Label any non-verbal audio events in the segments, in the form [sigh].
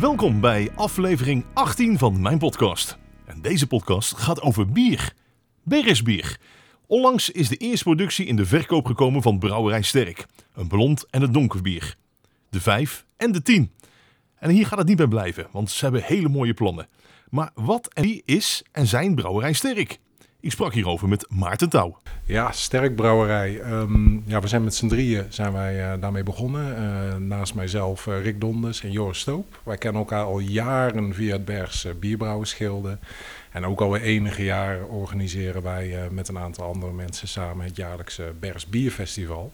Welkom bij aflevering 18 van mijn podcast. En deze podcast gaat over bier. Beresbier. Onlangs is de eerste productie in de verkoop gekomen van Brouwerij Sterk. Een blond en een donker bier. De 5 en de 10. En hier gaat het niet bij blijven, want ze hebben hele mooie plannen. Maar wat en wie is en zijn Brouwerij Sterk? Ik sprak hierover met Maarten Touw. Ja, Sterk Brouwerij. Ehm, ja, we zijn met z'n drieën zijn wij, uh, daarmee begonnen. Uh, naast mijzelf uh, Rick Donders en Joris Stoop. Wij kennen elkaar al jaren via het Bergs Bierbrouwersgilde. En ook alweer enige jaar organiseren wij met een aantal andere mensen samen het jaarlijkse Bergs Bierfestival.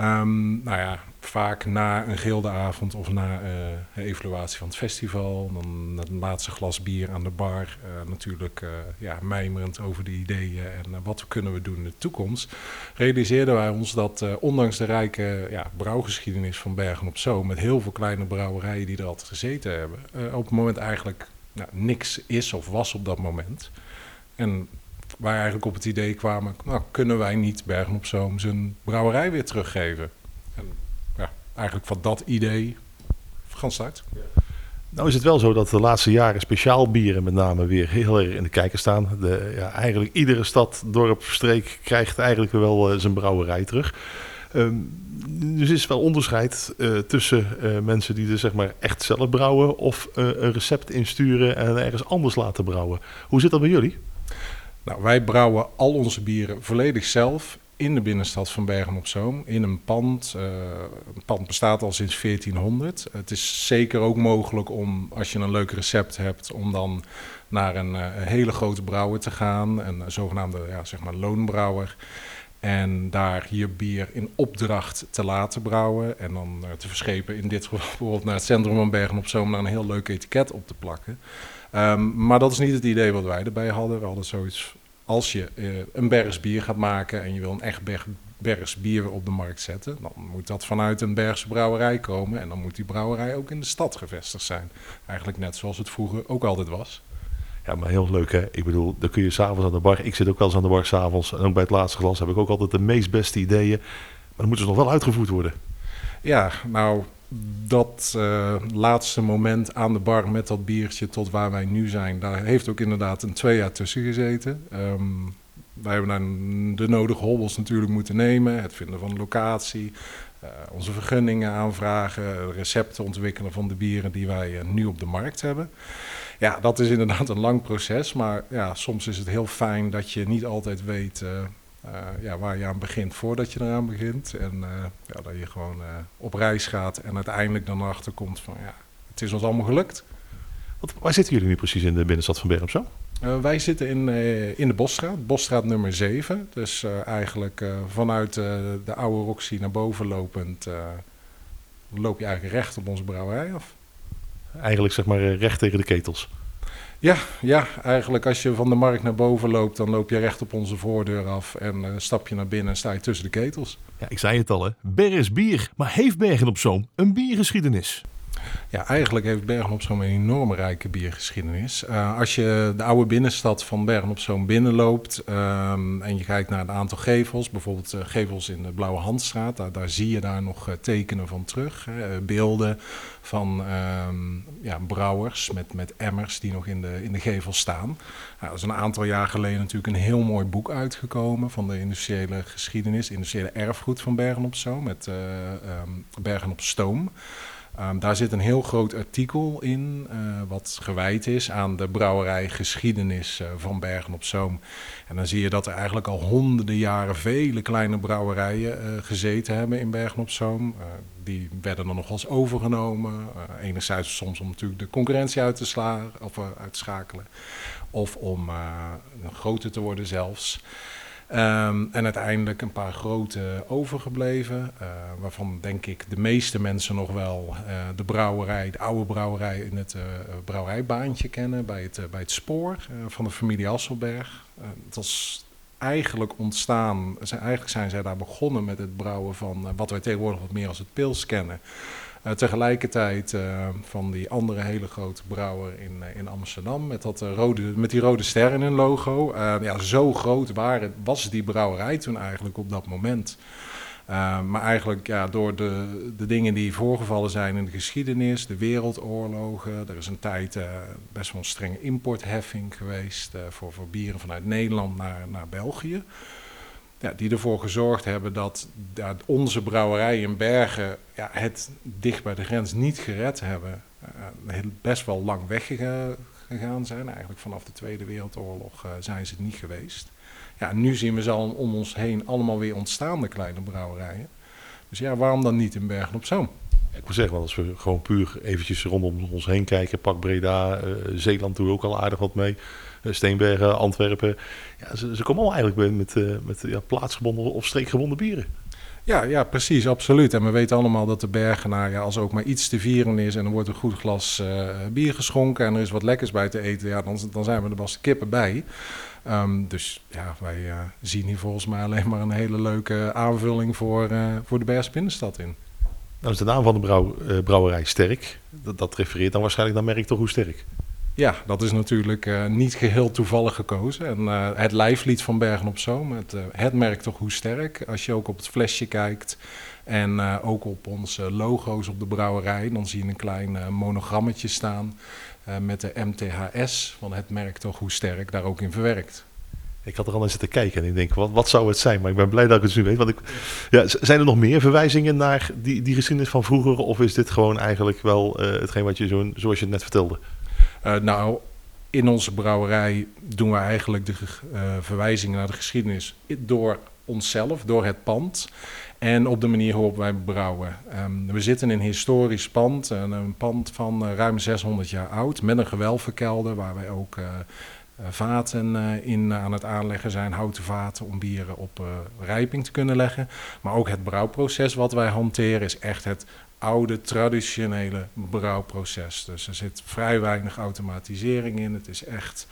Um, nou ja, vaak na een gildeavond of na uh, evaluatie van het festival, dan het laatste glas bier aan de bar, uh, natuurlijk uh, ja, mijmerend over de ideeën en wat kunnen we doen in de toekomst, realiseerden wij ons dat ondanks de rijke ja, brouwgeschiedenis van Bergen op Zoom, met heel veel kleine brouwerijen die er altijd gezeten hebben, op het moment eigenlijk nou, niks is of was op dat moment. En wij eigenlijk op het idee kwamen, nou, kunnen wij niet Bergen op Zoom zijn brouwerij weer teruggeven? En ja, eigenlijk van dat idee gaan start. Nou is het wel zo dat de laatste jaren speciaal bieren met name weer heel erg in de kijker staan. De, ja, eigenlijk iedere stad, dorp, streek krijgt eigenlijk wel uh, zijn brouwerij terug. Um, dus is wel onderscheid uh, tussen uh, mensen die er zeg maar echt zelf brouwen of een recept insturen en ergens anders laten brouwen. Hoe zit dat bij jullie? Nou, wij brouwen al onze bieren volledig zelf in de binnenstad van Bergen op Zoom. In een pand. Uh, een pand bestaat al sinds 1400. Het is zeker ook mogelijk om, als je een leuk recept hebt, om dan naar een, uh, hele grote brouwer te gaan. Een zogenaamde ja, zeg maar loonbrouwer. En daar hier bier in opdracht te laten brouwen. En dan te verschepen, in dit geval [laughs] bijvoorbeeld naar het centrum van Bergen op Zoom, naar een heel leuk etiket op te plakken. Um, maar dat is niet het idee wat wij erbij hadden. We hadden zoiets, als je uh, een Bergs bier gaat maken en je wil een echt berg, Bergs bier op de markt zetten, dan moet dat vanuit een Bergse brouwerij komen. En dan moet die brouwerij ook in de stad gevestigd zijn. Eigenlijk net zoals het vroeger ook altijd was. Ja, maar heel leuk hè. Ik bedoel, dan kun je s'avonds aan de bar. Ik zit ook wel eens aan de bar s'avonds. En ook bij het laatste glas heb ik ook altijd de meest beste ideeën. Maar dan moeten ze nog wel uitgevoerd worden. Ja, nou, dat uh, laatste moment aan de bar met dat biertje tot waar wij nu zijn, daar heeft ook inderdaad een twee jaar tussen gezeten. Um, wij hebben dan de nodige hobbels natuurlijk moeten nemen. Het vinden van een locatie, uh, onze vergunningen aanvragen, recepten ontwikkelen van de bieren die wij uh, nu op de markt hebben. Ja, dat is inderdaad een lang proces, maar ja, soms is het heel fijn dat je niet altijd weet ja, waar je aan begint voordat je eraan begint. En uh, ja, dat je gewoon uh, op reis gaat en uiteindelijk dan erachter komt van ja, het is ons allemaal gelukt. Wat, waar zitten jullie nu precies in de binnenstad van Bergen Zoom? wij zitten in, in de Bosstraat, Bosstraat nummer 7. Dus eigenlijk vanuit de oude Roxy naar boven lopend loop je eigenlijk recht op onze brouwerij af. Eigenlijk zeg maar recht tegen de ketels. Ja, ja, eigenlijk als je van de markt naar boven loopt, dan loop je recht op onze voordeur af en uh, stap je naar binnen en sta je tussen de ketels. Ja, ik zei het al hè, Bergen is bier, maar heeft Bergen op Zoom een biergeschiedenis? Ja, eigenlijk heeft Bergen op Zoom een enorme rijke biergeschiedenis. Uh, als je de oude binnenstad van Bergen op Zoom binnenloopt um, en je kijkt naar het aantal gevels, bijvoorbeeld uh, gevels in de Blauwe Handstraat, daar, zie je daar nog uh, tekenen van terug. Beelden van um, ja, brouwers met, met emmers die nog in de, in de gevel staan. Nou, er is een aantal jaar geleden natuurlijk een heel mooi boek uitgekomen van de industriële geschiedenis, industriële erfgoed van Bergen op Zoom, met um, Bergen op Stoom. Um, daar zit een heel groot artikel in, uh, wat gewijd is aan de brouwerijgeschiedenis uh, van Bergen op Zoom. En dan zie je dat er eigenlijk al honderden jaren vele kleine brouwerijen uh, gezeten hebben in Bergen op Zoom. die werden dan nog wel eens overgenomen. enerzijds soms om natuurlijk de concurrentie uit te, slaan, of, uit te schakelen, of om groter te worden zelfs. Um, en uiteindelijk een paar grote overgebleven, uh, waarvan denk ik de meeste mensen nog wel uh, de brouwerij, de oude brouwerij in het uh, brouwerijbaantje kennen, bij het, bij het spoor van de familie Asselberg. het was eigenlijk ontstaan, eigenlijk zijn zij daar begonnen met het brouwen van wat wij tegenwoordig wat meer als het pils kennen. Uh, tegelijkertijd uh, van die andere hele grote brouwer in, uh, in Amsterdam met, dat, rode, met die rode ster in hun logo. ja, zo groot waren, was die brouwerij toen eigenlijk op dat moment. Maar eigenlijk ja, door de, de dingen die voorgevallen zijn in de geschiedenis, de wereldoorlogen. Er is een tijd best wel een strenge importheffing geweest voor, voor bieren vanuit Nederland naar, naar België. Ja, die ervoor gezorgd hebben dat, dat onze brouwerij in Bergen ja, het dicht bij de grens niet gered hebben. best wel lang weggegaan zijn. Eigenlijk vanaf de Tweede Wereldoorlog zijn ze het niet geweest. Ja, nu zien we ze al om ons heen allemaal weer ontstaande kleine brouwerijen. Dus ja, waarom dan niet in Bergen op Zoom? Ik moet zeggen, als we gewoon puur eventjes rondom ons heen kijken, Pak Breda, uh, Zeeland doen we ook al aardig wat mee. Uh, Steenbergen, Antwerpen. Ja, ze, ze komen allemaal eigenlijk met, met, uh, met ja, plaatsgebonden of streekgebonden bieren. Ja, ja, precies, absoluut. En we weten allemaal dat de Bergenaar, ja, als ook maar iets te vieren is en er wordt een goed glas uh, bier geschonken en er is wat lekkers bij te eten, ja, dan, dan zijn we er de kippen bij. Um, dus ja, wij uh, zien hier volgens mij alleen maar een hele leuke aanvulling voor, uh, voor de Bergse binnenstad in. Nou is de naam van de brouw, brouwerij Sterk. Dat, dat refereert dan waarschijnlijk naar merk toch hoe sterk? Ja, dat is natuurlijk uh, niet geheel toevallig gekozen. En uh, het lijflied van Bergen op Zoom, het, uh, het merkt toch hoe sterk. Als je ook op het flesje kijkt en ook op onze logo's op de brouwerij, dan zie je een klein monogrammetje staan met de MTHS van het merk toch hoe sterk daar ook in verwerkt. Ik had er al aan zitten kijken en ik denk, wat, wat zou het zijn? Maar ik ben blij dat ik het nu weet. Want ik, ja, zijn er nog meer verwijzingen naar die, die geschiedenis van vroeger? Of is dit gewoon eigenlijk wel hetgeen wat je zo, zoals je het net vertelde? Uh, nou, in onze brouwerij doen we eigenlijk de uh, verwijzingen naar de geschiedenis door onszelf, door het pand en op de manier waarop wij brouwen. Um, we zitten in een historisch pand, een, een pand van ruim 600 jaar oud, met een gewelvenkelder waar wij ook vaten in aan het aanleggen zijn, houten vaten om bieren op rijping te kunnen leggen. Maar ook het brouwproces wat wij hanteren is echt het oude traditionele brouwproces. Dus er zit vrij weinig automatisering in. Het is echt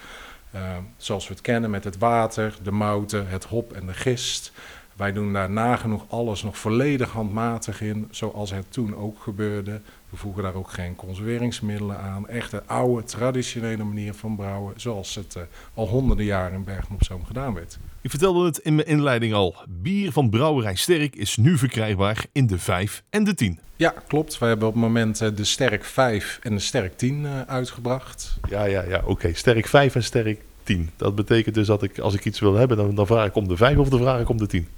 uh, zoals we het kennen met het water, de mouten, het hop en de gist. Wij doen daar nagenoeg alles nog volledig handmatig in, zoals het toen ook gebeurde. We voegen daar ook geen conserveringsmiddelen aan. Echt de oude, traditionele manier van brouwen, zoals het uh, al honderden jaren in Bergen op Zoom gedaan werd. Ik vertelde het in mijn inleiding al. Bier van Brouwerij Sterk is nu verkrijgbaar in de 5 en de 10. Ja, klopt. We hebben op het moment uh, de Sterk 5 en de Sterk 10 uh, uitgebracht. Ja, ja, ja. Oké. Okay. Sterk 5 en Sterk 10. Dat betekent dus dat ik, als ik iets wil hebben, dan, dan vraag ik om de 5 of dan vraag ik om de 10.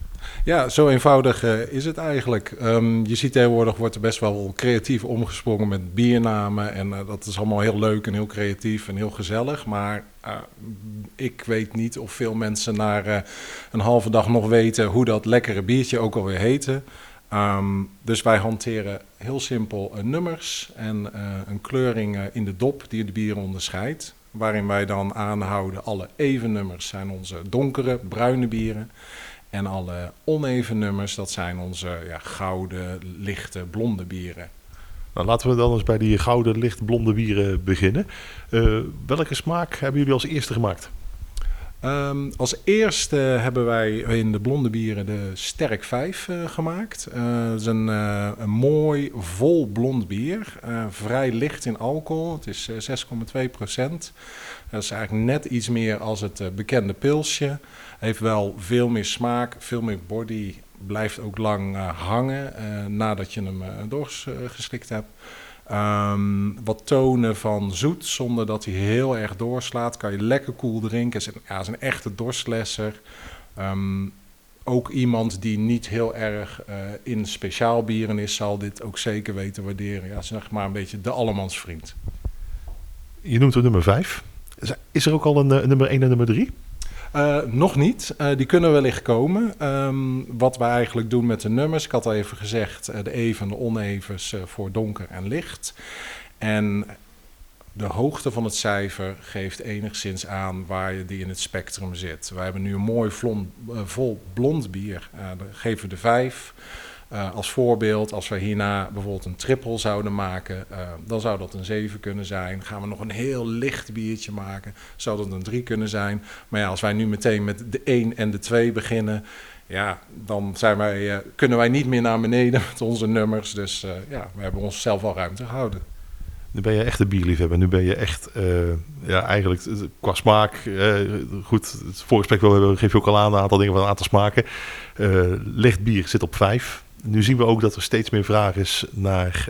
Ja, zo eenvoudig uh, is het eigenlijk. Um, je ziet tegenwoordig wordt er best wel creatief omgesprongen met biernamen. En uh, dat is allemaal heel leuk en heel creatief en heel gezellig. Maar uh, ik weet niet of veel mensen na een halve dag nog weten hoe dat lekkere biertje ook alweer heette. Um, dus wij hanteren heel simpel nummers en een kleuring in de dop die de bieren onderscheidt. Waarin wij dan aanhouden alle even nummers zijn onze donkere, bruine bieren. En alle oneven nummers, dat zijn onze ja, gouden, lichte, blonde bieren. Nou, laten we dan eens bij die gouden, licht, blonde bieren beginnen. Uh, welke smaak hebben jullie als eerste gemaakt? Um, als eerste hebben wij in de blonde bieren de Sterk 5 uh, gemaakt. Uh, dat is een, een, mooi, vol blond bier. vrij licht in alcohol. Het is 6,2 procent. Dat is eigenlijk net iets meer als het bekende pilsje. Heeft wel veel meer smaak, veel meer body. Blijft ook lang hangen nadat je hem doorgeslikt hebt. Um, wat tonen van zoet, zonder dat hij heel erg doorslaat. Kan je lekker koel drinken. Is een, ja, is een echte dorstlesser. Um, ook iemand die niet heel erg in speciaal bieren is, zal dit ook zeker weten waarderen. Ja, zeg maar een beetje de allemansvriend. Je noemt het nummer 5. Is er ook al een, een nummer 1 en nummer 3? Uh, nog niet. Uh, die kunnen wellicht komen. Um, wat wij eigenlijk doen met de nummers. Ik had al even gezegd, uh, de even en de onevens voor donker en licht. En de hoogte van het cijfer geeft enigszins aan waar je die in het spectrum zit. Wij hebben nu een mooi vlon, vol blond bier. daar geven we de vijf. Uh, als voorbeeld, als we hierna bijvoorbeeld een triple zouden maken, uh, dan zou dat een 7 kunnen zijn. Gaan we nog een heel licht biertje maken, zou dat een 3 kunnen zijn. Maar ja, als wij nu meteen met de 1 en de 2 beginnen, ja, dan zijn wij, uh, kunnen wij niet meer naar beneden [laughs] met onze nummers. Dus ja, we hebben onszelf al ruimte gehouden. Nu ben je echt een bierliefhebber. Nu ben je echt, ja, eigenlijk qua smaak. Goed, het voorgesprek geef je ook al aan een aantal dingen van een aantal smaken. Licht bier zit op vijf. Nu zien we ook dat er steeds meer vraag is naar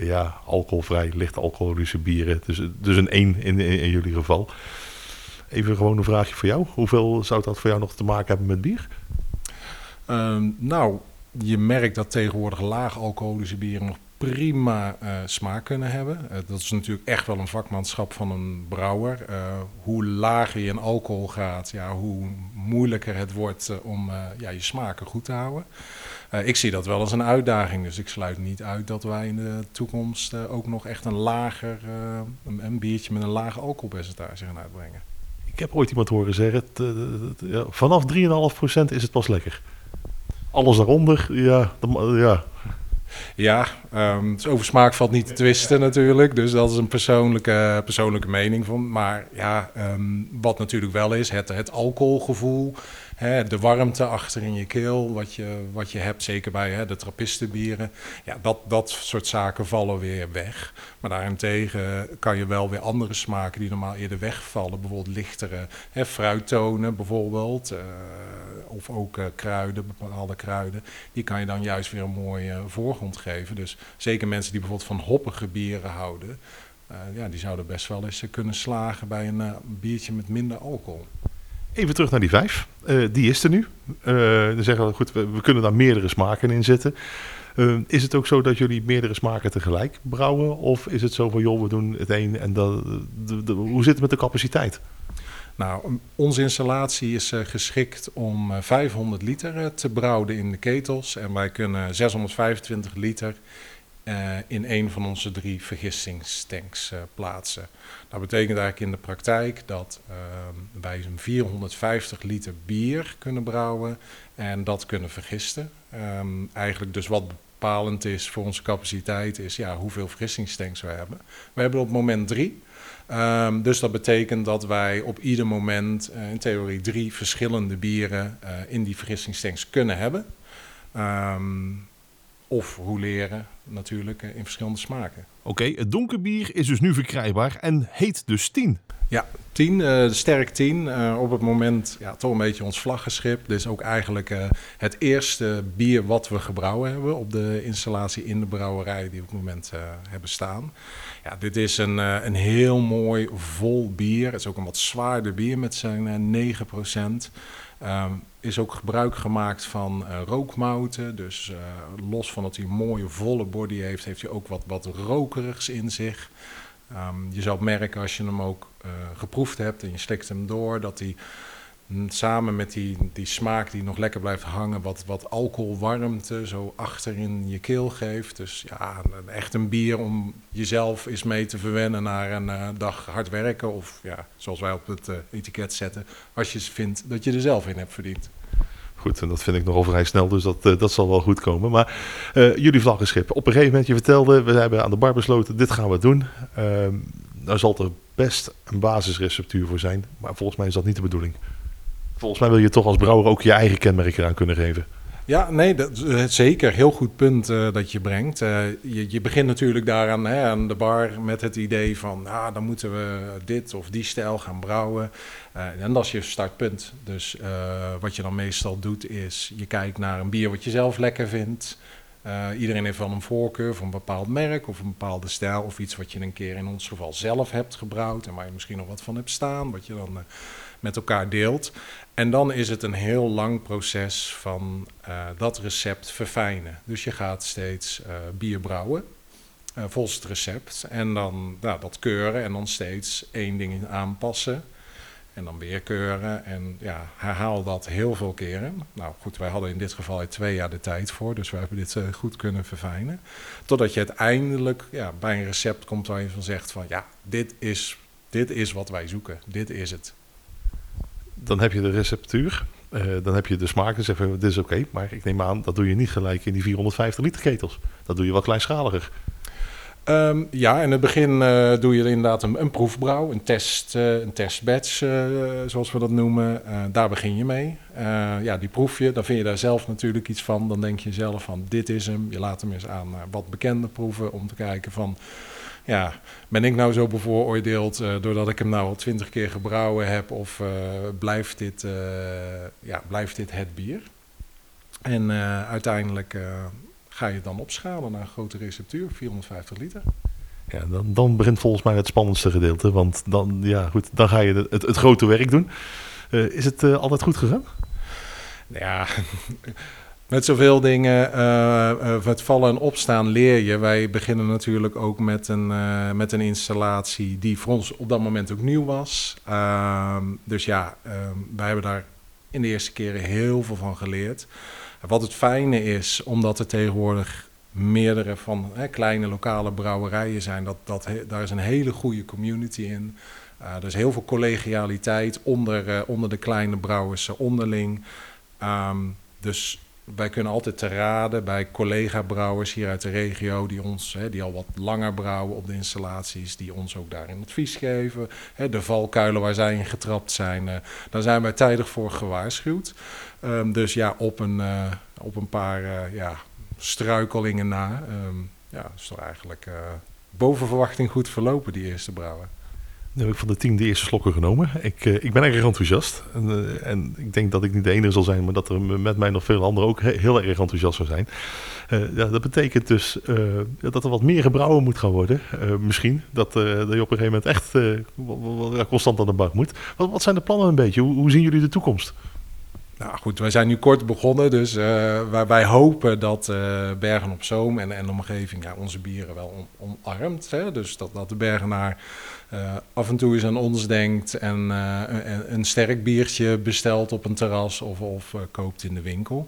ja, alcoholvrij, licht alcoholische bieren. Dus, dus een één in, in, in, jullie geval. Even gewoon een vraagje voor jou. Hoeveel zou dat voor jou nog te maken hebben met bier? Ehm, nou, je merkt dat tegenwoordig laag alcoholische bieren nog prima uh, smaak kunnen hebben. Uh, dat is natuurlijk echt wel een vakmanschap van een brouwer. Uh, hoe lager je in alcohol gaat, ja, hoe moeilijker het wordt om ja, je smaken goed te houden. ik zie dat wel als een uitdaging, dus ik sluit niet uit dat wij in de toekomst ook nog echt een lager, een, een, biertje met een laag alcoholpercentage gaan uitbrengen. Ik heb ooit iemand horen zeggen, ja, vanaf 3,5% is het pas lekker. Alles daaronder, ja, dan, ja ja, um, dus over smaak valt niet te twisten natuurlijk. Dus dat is een persoonlijke, persoonlijke mening van. Maar ja, um, wat natuurlijk wel is, het, het alcoholgevoel hè, de warmte achter in je keel, wat je, wat je hebt, zeker bij hè, de trappistenbieren. Ja, dat, dat soort zaken vallen weer weg. Maar daarentegen kan je wel weer andere smaken die normaal eerder wegvallen. Bijvoorbeeld lichtere hè, fruittonen bijvoorbeeld. Uh, of ook uh, kruiden, bepaalde kruiden. Die kan je dan juist weer een mooie voorgrond geven. Dus zeker mensen die bijvoorbeeld van hoppige bieren houden. Uh, ja, die zouden best wel eens kunnen slagen bij een biertje met minder alcohol. Even terug naar die vijf. Uh, die is er nu. Uh, dan zeggen we, goed, we, kunnen daar meerdere smaken in zetten. Uh, is het ook zo dat jullie meerdere smaken tegelijk brouwen? Of is het zo van, joh, we doen het een en dat, hoe zit het met de capaciteit? Nou, onze installatie is geschikt om 500 liter te brouwen in de ketels. En wij kunnen 625 liter uh, in een van onze drie vergistingstanks uh, plaatsen. Dat betekent eigenlijk in de praktijk dat uh, wij zo'n 450 liter bier kunnen brouwen en dat kunnen vergisten. Um, eigenlijk dus wat bepalend is voor onze capaciteit is ja, hoeveel vergistingstanks we hebben. We hebben op moment drie. Um, dus dat betekent dat wij op ieder moment uh, in theorie drie verschillende bieren in die vergistingstanks kunnen hebben. Um, of rouleren natuurlijk in verschillende smaken. Oké, het donker bier is dus nu verkrijgbaar en heet dus 10. Ja, 10, uh, de sterk 10. Uh, op het moment ja, toch een beetje ons vlaggenschip. Dit is ook eigenlijk uh, het eerste bier wat we gebrouwen hebben op de installatie in de brouwerij die we op het moment hebben staan. Ja, dit is een, een heel mooi vol bier. Het is ook een wat zwaarder bier met zijn 9 procent. Um, is ook gebruik gemaakt van uh, rookmouten. Dus uh, los van dat hij een mooie volle body heeft, heeft hij ook wat, wat rokerigs in zich. Um, je zal merken als je hem ook uh, geproefd hebt en je slikt hem door, dat hij samen met die, die smaak die nog lekker blijft hangen, wat, wat alcoholwarmte zo achter in je keel geeft. Dus ja, echt een bier om jezelf eens mee te verwennen naar een uh, dag hard werken. Of ja, zoals wij op het uh, etiket zetten, als je vindt dat je er zelf in hebt verdiend. Goed, en dat vind ik nogal vrij snel, dus dat, uh, dat zal wel goed komen. Maar jullie vlaggenschip, op een gegeven moment, je vertelde, we hebben aan de bar besloten, dit gaan we doen. Ehm, daar zal er best een basisreceptuur voor zijn, maar volgens mij is dat niet de bedoeling. Volgens mij wil je toch als brouwer ook je eigen kenmerk eraan kunnen geven. Ja, nee, dat, is zeker. Heel goed punt uh, dat je brengt. Uh, je, je, begint natuurlijk daaraan hè, aan de bar met het idee van... Ah, dan moeten we dit of die stijl gaan brouwen. En dat is je startpunt. Dus wat je dan meestal doet is... je kijkt naar een bier wat je zelf lekker vindt. iedereen heeft wel een voorkeur voor een bepaald merk of een bepaalde stijl... of iets wat je een keer in ons geval zelf hebt gebrouwd... en waar je misschien nog wat van hebt staan, wat je dan met elkaar deelt. En dan is het een heel lang proces van uh, dat recept verfijnen. Dus je gaat steeds uh, bier brouwen uh, volgens het recept. En dan nou, dat keuren en dan steeds één ding aanpassen. En dan weer keuren en ja, herhaal dat heel veel keren. Nou goed, wij hadden in dit geval twee jaar de tijd voor, dus we hebben dit goed kunnen verfijnen. Totdat je uiteindelijk ja, bij een recept komt waar je van zegt van ja, dit is, dit is wat wij zoeken, dit is het dan heb je de receptuur. Uh, dan heb je de smaak. Dan zeg je, dit is oké. Maar ik neem aan, dat doe je niet gelijk in die 450 liter ketels. Dat doe je wat kleinschaliger. Um, ja, in het begin uh, doe je inderdaad een, een proefbrouw, een, test, uh, een testbatch, zoals we dat noemen. daar begin je mee. ja, die proef je, dan vind je daar zelf natuurlijk iets van. Dan denk je zelf van, dit is hem. Je laat hem eens aan wat bekende proeven om te kijken van ja, ben ik nou zo bevooroordeeld uh, doordat ik hem nou al twintig keer gebrouwen heb? Of uh, blijft, dit, uh, ja, blijft dit het bier? En uiteindelijk ga je dan opschalen naar een grote receptuur, 450 liter. Ja, dan, dan begint volgens mij het spannendste gedeelte. Want dan, ja, goed, dan ga je het, het, grote werk doen. is het altijd goed gegaan? Ja, [laughs] met zoveel dingen, het vallen en opstaan leer je. Wij beginnen natuurlijk ook met een, uh, met een installatie die voor ons op dat moment ook nieuw was. Ehm, dus ja, uh, wij hebben daar in de eerste keren heel veel van geleerd. Wat het fijne is, omdat er tegenwoordig meerdere van hè, kleine lokale brouwerijen zijn, dat, dat, daar is een hele goede community in. er is heel veel collegialiteit onder, onder de kleine brouwers onderling. Um, dus wij kunnen altijd te raden bij collega-brouwers hier uit de regio, die, ons, hè, die al wat langer brouwen op de installaties, die ons ook daarin advies geven. Hè, de valkuilen waar zij in getrapt zijn, uh, daar zijn wij tijdig voor gewaarschuwd. Um, dus ja, op een, uh, op een paar uh, ja, struikelingen na, um, ja, is toch eigenlijk boven verwachting goed verlopen, die eerste brouwen. Nu heb ik van de tien de eerste slokken genomen. Ik, uh, ik ben erg enthousiast. En, uh, en, ik denk dat ik niet de enige zal zijn, maar dat er met mij nog veel anderen ook heel erg enthousiast zou zijn. Uh, ja, dat betekent dus dat er wat meer gebrouwen moet gaan worden. misschien dat, dat je op een gegeven moment echt constant aan de bak moet. Wat, wat zijn de plannen een beetje? Hoe, hoe zien jullie de toekomst? Nou goed, wij zijn nu kort begonnen, dus uh, waar wij hopen dat uh, Bergen op Zoom en, en de omgeving ja, onze bieren wel on, omarmt. Dus dat, dat de Bergenaar uh, af en toe eens aan ons denkt en een, een, sterk biertje bestelt op een terras of, of koopt in de winkel.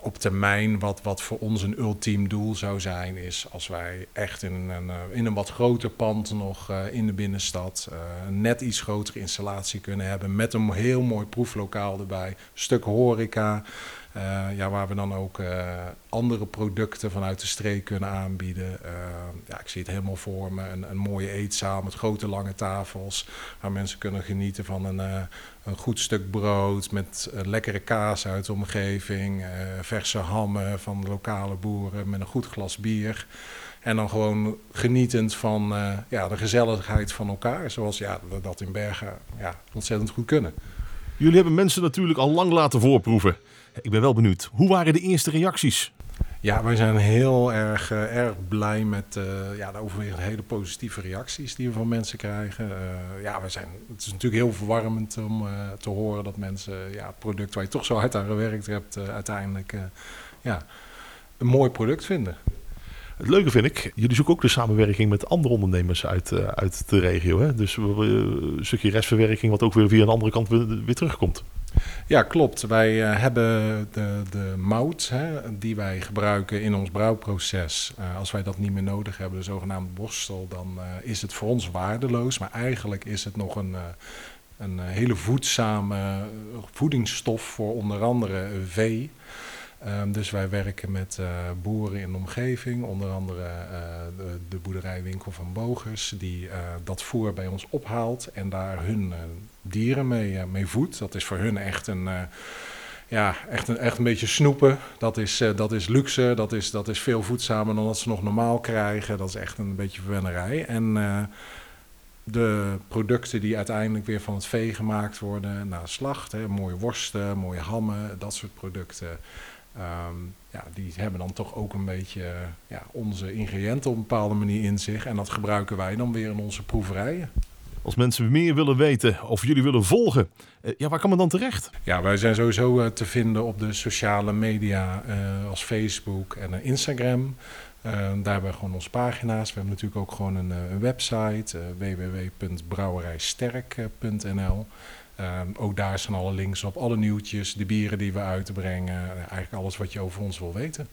Op termijn, wat, wat voor ons een ultiem doel zou zijn, is als wij echt in een, in een wat groter pand nog uh, in de binnenstad uh, een net iets grotere installatie kunnen hebben met een heel mooi proeflokaal erbij, een stuk horeca. Ja, waar we dan ook andere producten vanuit de streek kunnen aanbieden. Ja, ik zie het helemaal voor me. Een, een, mooie eetzaal met grote lange tafels. Waar mensen kunnen genieten van een, een goed stuk brood met lekkere kaas uit de omgeving. verse hammen van lokale boeren met een goed glas bier. En dan gewoon genietend van ja, de gezelligheid van elkaar. Zoals ja, we dat in Bergen ja, ontzettend goed kunnen. Jullie hebben mensen natuurlijk al lang laten voorproeven. Ik ben wel benieuwd, hoe waren de eerste reacties? Ja, wij zijn heel erg, uh, erg blij met uh, ja, de overwegend hele positieve reacties die we van mensen krijgen. Uh, ja, wij zijn, het is natuurlijk heel verwarmend om te horen dat mensen ja, het product waar je toch zo hard aan gewerkt hebt, uiteindelijk ja, een mooi product vinden. Het leuke vind ik, jullie zoeken ook de samenwerking met andere ondernemers uit, uit de regio. Hè? Dus een stukje restverwerking wat ook weer via een andere kant weer terugkomt. Ja, klopt. Wij uh, hebben de, de mout hè, die wij gebruiken in ons brouwproces. Uh, als wij dat niet meer nodig hebben, de zogenaamde borstel, dan uh, is het voor ons waardeloos. Maar eigenlijk is het nog een, een hele voedzame voedingsstof voor onder andere vee. Um, dus wij werken met uh, boeren in de omgeving, onder andere uh, de, de, boerderijwinkel van Bogers, die uh, dat voer bij ons ophaalt en daar hun dieren mee, mee voedt. Dat is voor hun echt een, ja, echt een, echt een beetje snoepen. Dat is, dat is luxe, dat is, dat is veel voedzamer dan dat ze nog normaal krijgen. Dat is echt een beetje verwennerij. En de producten die uiteindelijk weer van het vee gemaakt worden na slacht, hè, mooie worsten, mooie hammen, dat soort producten. Um, ja, die hebben dan toch ook een beetje ja, onze ingrediënten op een bepaalde manier in zich. En dat gebruiken wij dan weer in onze proeverijen. Als mensen meer willen weten of jullie willen volgen, uh, ja, waar kan men dan terecht? Ja, wij zijn sowieso uh, te vinden op de sociale media uh, als Facebook en Instagram. daar hebben we gewoon onze pagina's. We hebben natuurlijk ook gewoon een, een website, www.brouwerijsterk.nl. Um, ook daar staan alle links op, alle nieuwtjes, de bieren die we uitbrengen. Eigenlijk alles wat je over ons wil weten.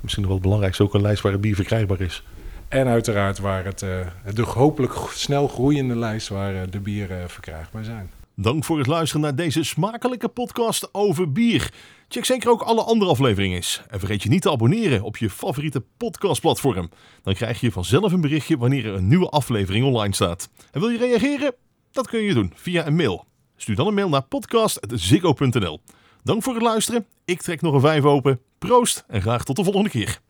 Misschien nog wel het belangrijkste, ook een lijst waar het bier verkrijgbaar is. En uiteraard waar het, uh, de hopelijk snel groeiende lijst waar uh, de bieren verkrijgbaar zijn. Dank voor het luisteren naar deze smakelijke podcast over bier. Check zeker ook alle andere afleveringen eens. En vergeet je niet te abonneren op je favoriete podcastplatform. Dan krijg je vanzelf een berichtje wanneer er een nieuwe aflevering online staat. En wil je reageren? Dat kun je doen via een mail Stuur dan een mail naar podcast.ziggo.nl. Dank voor het luisteren. Ik trek nog een vijf open. Proost en graag tot de volgende keer.